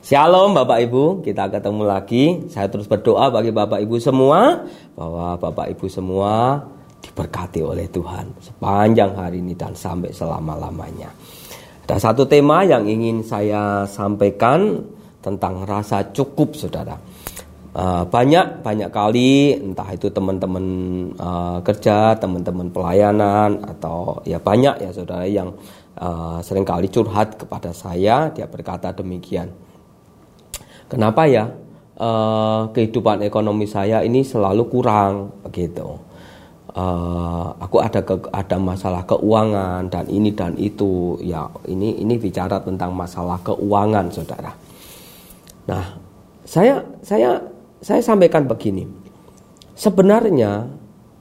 Shalom Bapak Ibu, kita ketemu lagi. Saya terus berdoa bagi Bapak Ibu semua bahwa Bapak Ibu semua diberkati oleh Tuhan sepanjang hari ini dan sampai selama-lamanya. Ada satu tema yang ingin saya sampaikan tentang rasa cukup, saudara. Uh, banyak banyak kali entah itu teman-teman uh, kerja, teman-teman pelayanan atau ya banyak ya saudara yang uh, sering kali curhat kepada saya dia berkata demikian. Kenapa ya uh, kehidupan ekonomi saya ini selalu kurang begitu. Uh, aku ada ke, ada masalah keuangan dan ini dan itu ya ini ini bicara tentang masalah keuangan saudara. Nah saya saya saya sampaikan begini. Sebenarnya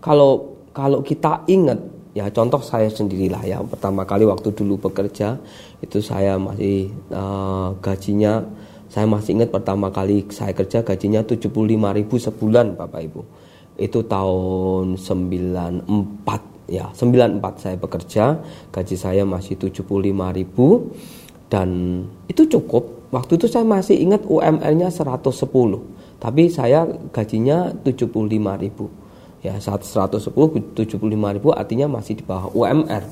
kalau kalau kita ingat ya contoh saya sendirilah ya pertama kali waktu dulu bekerja itu saya masih uh, gajinya saya masih ingat pertama kali saya kerja gajinya 75 ribu sebulan Bapak Ibu. Itu tahun 94 ya 94 saya bekerja. Gaji saya masih 75 ribu. Dan itu cukup. Waktu itu saya masih ingat UMR-nya 110 tapi saya gajinya 75 ribu. Ya 110 75 ribu artinya masih di bawah UMR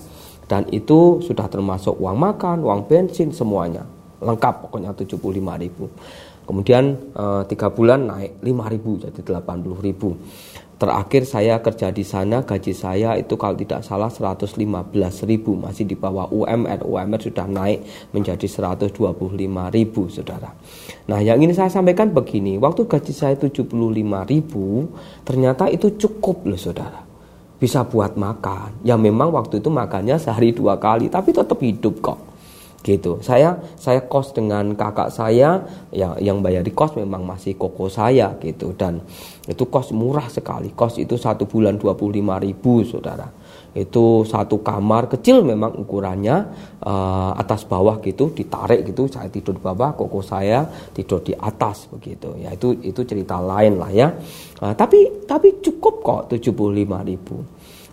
dan itu sudah termasuk uang makan uang bensin semuanya lengkap pokoknya 75 ribu kemudian eh, tiga bulan naik 5 ribu jadi 80 ribu Terakhir saya kerja di sana gaji saya itu kalau tidak salah 115 ribu masih di bawah UMR. UMR sudah naik menjadi 125 ribu saudara. Nah yang ini saya sampaikan begini, waktu gaji saya 75 ribu ternyata itu cukup loh saudara. Bisa buat makan. Ya memang waktu itu makannya sehari dua kali tapi tetap hidup kok gitu. Saya saya kos dengan kakak saya yang yang bayar di kos memang masih koko saya gitu dan itu kos murah sekali. Kos itu satu bulan 25 ribu saudara. Itu satu kamar kecil memang ukurannya uh, atas bawah gitu ditarik gitu. Saya tidur di bawah, koko saya tidur di atas begitu. Ya itu itu cerita lain lah ya. Uh, tapi tapi cukup kok 75 ribu.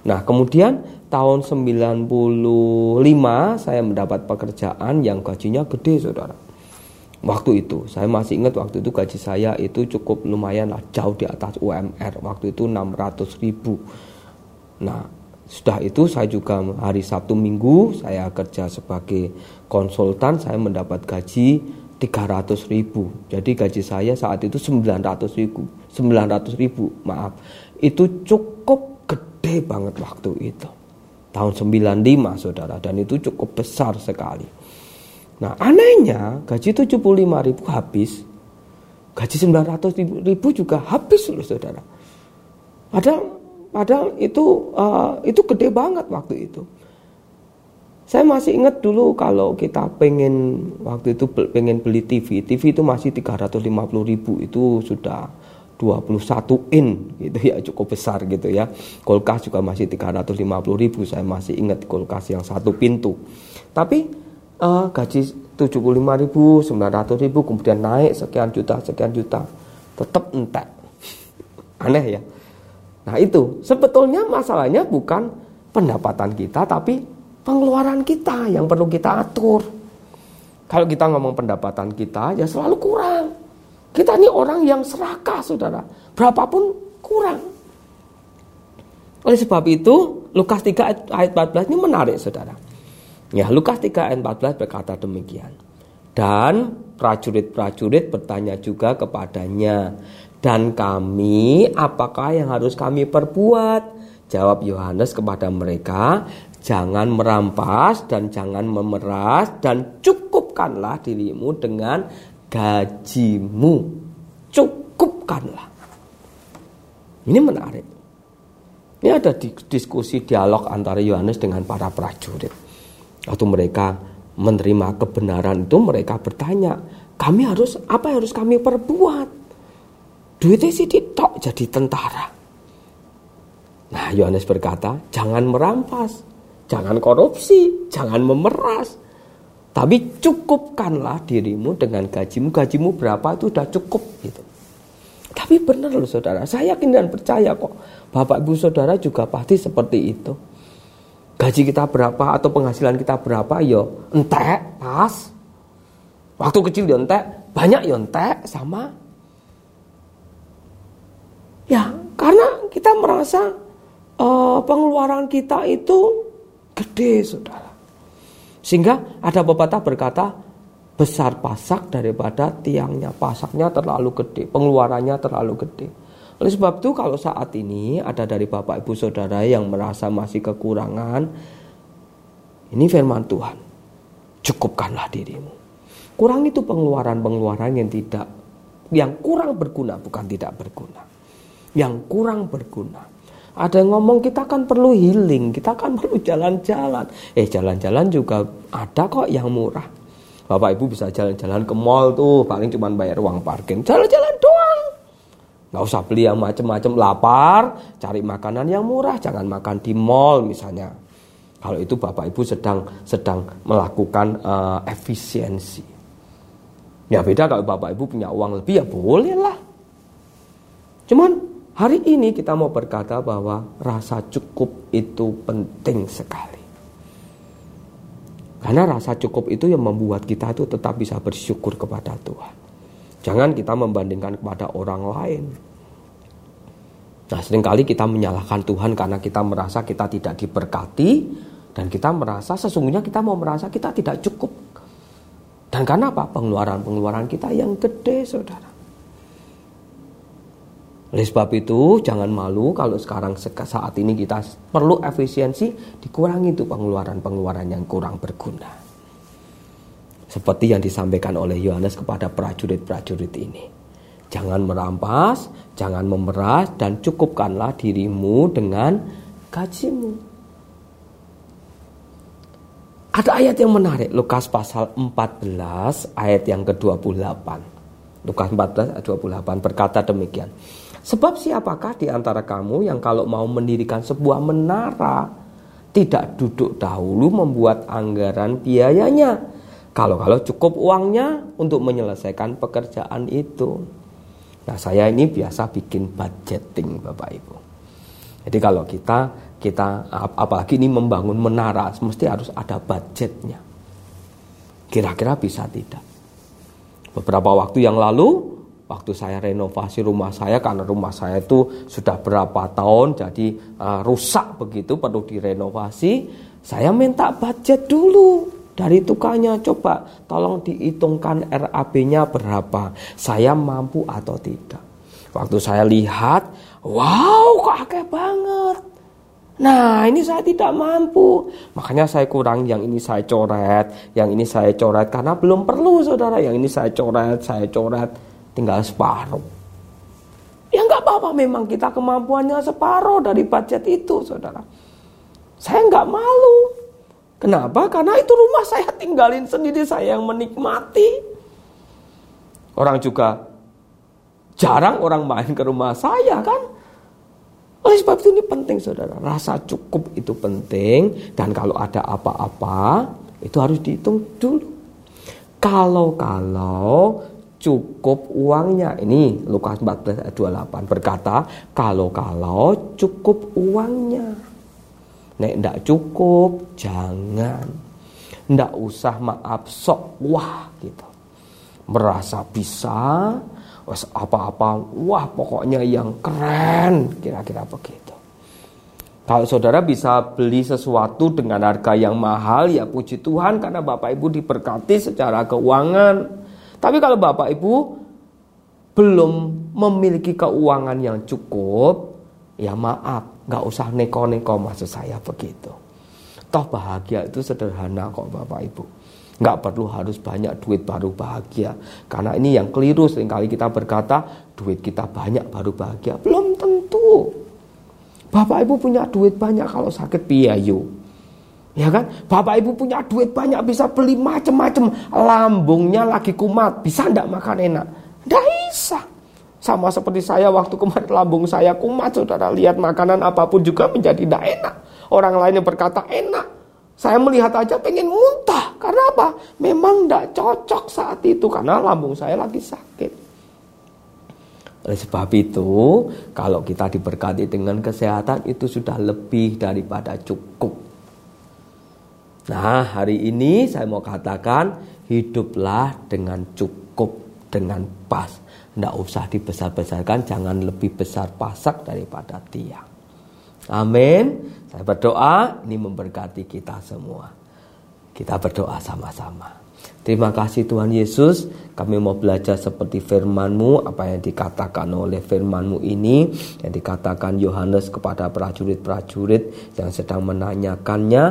Nah kemudian tahun 95 saya mendapat pekerjaan yang gajinya gede saudara. Waktu itu saya masih ingat waktu itu gaji saya itu cukup lumayan lah jauh di atas UMR. Waktu itu 600 ribu. Nah sudah itu saya juga hari Sabtu Minggu saya kerja sebagai konsultan saya mendapat gaji 300 ribu. Jadi gaji saya saat itu 900 ribu. 900 ribu maaf. Itu cukup gede banget waktu itu. Tahun 95 saudara dan itu cukup besar sekali. Nah anehnya gaji 75 ribu habis. Gaji 900 ribu juga habis loh saudara. Padahal, padahal itu uh, itu gede banget waktu itu. Saya masih ingat dulu kalau kita pengen waktu itu pengen beli TV, TV itu masih 350 ribu itu sudah 21 in gitu ya cukup besar gitu ya. Kulkas juga masih 350 ribu saya masih ingat kulkas yang satu pintu. Tapi uh, gaji 75 ribu 900 ribu kemudian naik sekian juta sekian juta tetap entek. Aneh ya. Nah itu sebetulnya masalahnya bukan pendapatan kita tapi pengeluaran kita yang perlu kita atur. Kalau kita ngomong pendapatan kita ya selalu kurang kita ini orang yang serakah, saudara. Berapapun kurang. Oleh sebab itu, Lukas 3 ayat 14 ini menarik, saudara. Ya, Lukas 3 ayat 14 berkata demikian. Dan prajurit-prajurit bertanya juga kepadanya, dan kami, apakah yang harus kami perbuat? Jawab Yohanes kepada mereka, jangan merampas dan jangan memeras dan cukupkanlah dirimu dengan gajimu cukupkanlah. Ini menarik. Ini ada diskusi dialog antara Yohanes dengan para prajurit. Waktu mereka menerima kebenaran itu mereka bertanya, kami harus apa harus kami perbuat? Duitnya sih ditok jadi tentara. Nah Yohanes berkata, jangan merampas, jangan korupsi, jangan memeras, tapi cukupkanlah dirimu dengan gajimu. Gajimu berapa itu sudah cukup gitu. Tapi benar loh saudara, saya yakin dan percaya kok. Bapak ibu saudara juga pasti seperti itu. Gaji kita berapa atau penghasilan kita berapa ya entek pas. Waktu kecil ya entek, banyak yontek sama ya karena kita merasa uh, pengeluaran kita itu gede saudara sehingga ada pepatah berkata besar pasak daripada tiangnya. Pasaknya terlalu gede pengeluarannya terlalu gede. Oleh sebab itu kalau saat ini ada dari bapak ibu saudara yang merasa masih kekurangan ini firman Tuhan cukupkanlah dirimu. Kurang itu pengeluaran-pengeluaran yang tidak yang kurang berguna bukan tidak berguna. Yang kurang berguna ada yang ngomong kita kan perlu healing kita kan perlu jalan-jalan eh jalan-jalan juga ada kok yang murah Bapak Ibu bisa jalan-jalan ke mall tuh, paling cuma bayar uang parkir. Jalan-jalan doang. Gak usah beli yang macem-macem lapar, cari makanan yang murah, jangan makan di mall misalnya. Kalau itu Bapak Ibu sedang sedang melakukan uh, efisiensi. Ya beda kalau Bapak Ibu punya uang lebih ya boleh lah. Cuman hari ini kita mau berkata bahwa rasa cukup itu penting sekali. Karena rasa cukup itu yang membuat kita itu tetap bisa bersyukur kepada Tuhan. Jangan kita membandingkan kepada orang lain. Nah, sering kali kita menyalahkan Tuhan karena kita merasa kita tidak diberkati dan kita merasa sesungguhnya kita mau merasa kita tidak cukup. Dan karena apa? Pengeluaran-pengeluaran kita yang gede, Saudara. Oleh sebab itu, jangan malu kalau sekarang saat ini kita perlu efisiensi, dikurangi itu pengeluaran-pengeluaran yang kurang berguna. Seperti yang disampaikan oleh Yohanes kepada prajurit-prajurit ini. Jangan merampas, jangan memeras, dan cukupkanlah dirimu dengan gajimu. Ada ayat yang menarik, Lukas pasal 14 ayat yang ke-28. Lukas 14 ayat 28 berkata demikian. Sebab siapakah di antara kamu yang kalau mau mendirikan sebuah menara tidak duduk dahulu membuat anggaran biayanya. Kalau-kalau cukup uangnya untuk menyelesaikan pekerjaan itu. Nah, saya ini biasa bikin budgeting Bapak Ibu. Jadi kalau kita kita apalagi ini membangun menara mesti harus ada budgetnya. Kira-kira bisa tidak? Beberapa waktu yang lalu waktu saya renovasi rumah saya karena rumah saya itu sudah berapa tahun jadi uh, rusak begitu perlu direnovasi saya minta budget dulu dari tukangnya. Coba tolong dihitungkan RAB-nya berapa saya mampu atau tidak. Waktu saya lihat wow kok akeh banget. Nah ini saya tidak mampu. Makanya saya kurang yang ini saya coret Yang ini saya coret Karena belum perlu saudara. Yang ini saya coret Saya coret tinggal separuh. Ya nggak apa-apa memang kita kemampuannya separuh dari budget itu saudara. Saya nggak malu. Kenapa? Karena itu rumah saya tinggalin sendiri, saya yang menikmati. Orang juga jarang orang main ke rumah saya kan. Oleh sebab itu ini penting saudara, rasa cukup itu penting dan kalau ada apa-apa itu harus dihitung dulu. Kalau-kalau cukup uangnya. Ini Lukas 14 ayat 28 berkata, kalau-kalau cukup uangnya. Nek ndak cukup, jangan. Ndak usah maaf sok wah gitu. Merasa bisa, wes apa-apa, wah pokoknya yang keren, kira-kira begitu. Kalau saudara bisa beli sesuatu dengan harga yang mahal, ya puji Tuhan karena Bapak Ibu diberkati secara keuangan. Tapi kalau Bapak Ibu belum memiliki keuangan yang cukup, ya maaf, nggak usah neko-neko maksud saya begitu. Toh bahagia itu sederhana kok Bapak Ibu. Nggak perlu harus banyak duit baru bahagia. Karena ini yang keliru sering kali kita berkata duit kita banyak baru bahagia. Belum tentu. Bapak Ibu punya duit banyak kalau sakit piayu. Ya kan? Bapak ibu punya duit banyak bisa beli macam-macam. Lambungnya lagi kumat. Bisa enggak makan enak? Enggak bisa. Sama seperti saya waktu kemarin lambung saya kumat. Saudara lihat makanan apa pun juga menjadi tidak enak. Orang lain yang berkata enak. Saya melihat aja pengen muntah. Karena apa? Memang tidak cocok saat itu. Karena lambung saya lagi sakit. Oleh sebab itu, kalau kita diberkati dengan kesehatan itu sudah lebih daripada cukup. Nah, hari ini saya mau katakan hiduplah dengan cukup dengan pas. Tidak usah dibesar-besarkan, jangan lebih besar pasak daripada tiang. Amin. Saya berdoa ini memberkati kita semua. Kita berdoa sama-sama. Terima kasih Tuhan Yesus, kami mau belajar seperti firman-Mu, apa yang dikatakan oleh firman-Mu ini, yang dikatakan Yohanes kepada prajurit-prajurit yang sedang menanyakannya,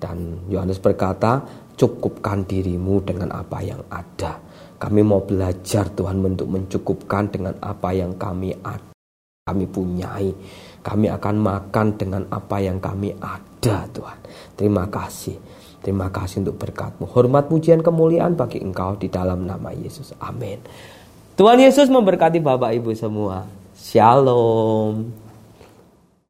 dan Yohanes berkata, cukupkan dirimu dengan apa yang ada. Kami mau belajar Tuhan untuk mencukupkan dengan apa yang kami ada, kami punyai. Kami akan makan dengan apa yang kami ada Tuhan. Terima kasih. Terima kasih untuk berkatmu. Hormat pujian kemuliaan bagi engkau di dalam nama Yesus. Amin. Tuhan Yesus memberkati Bapak Ibu semua. Shalom.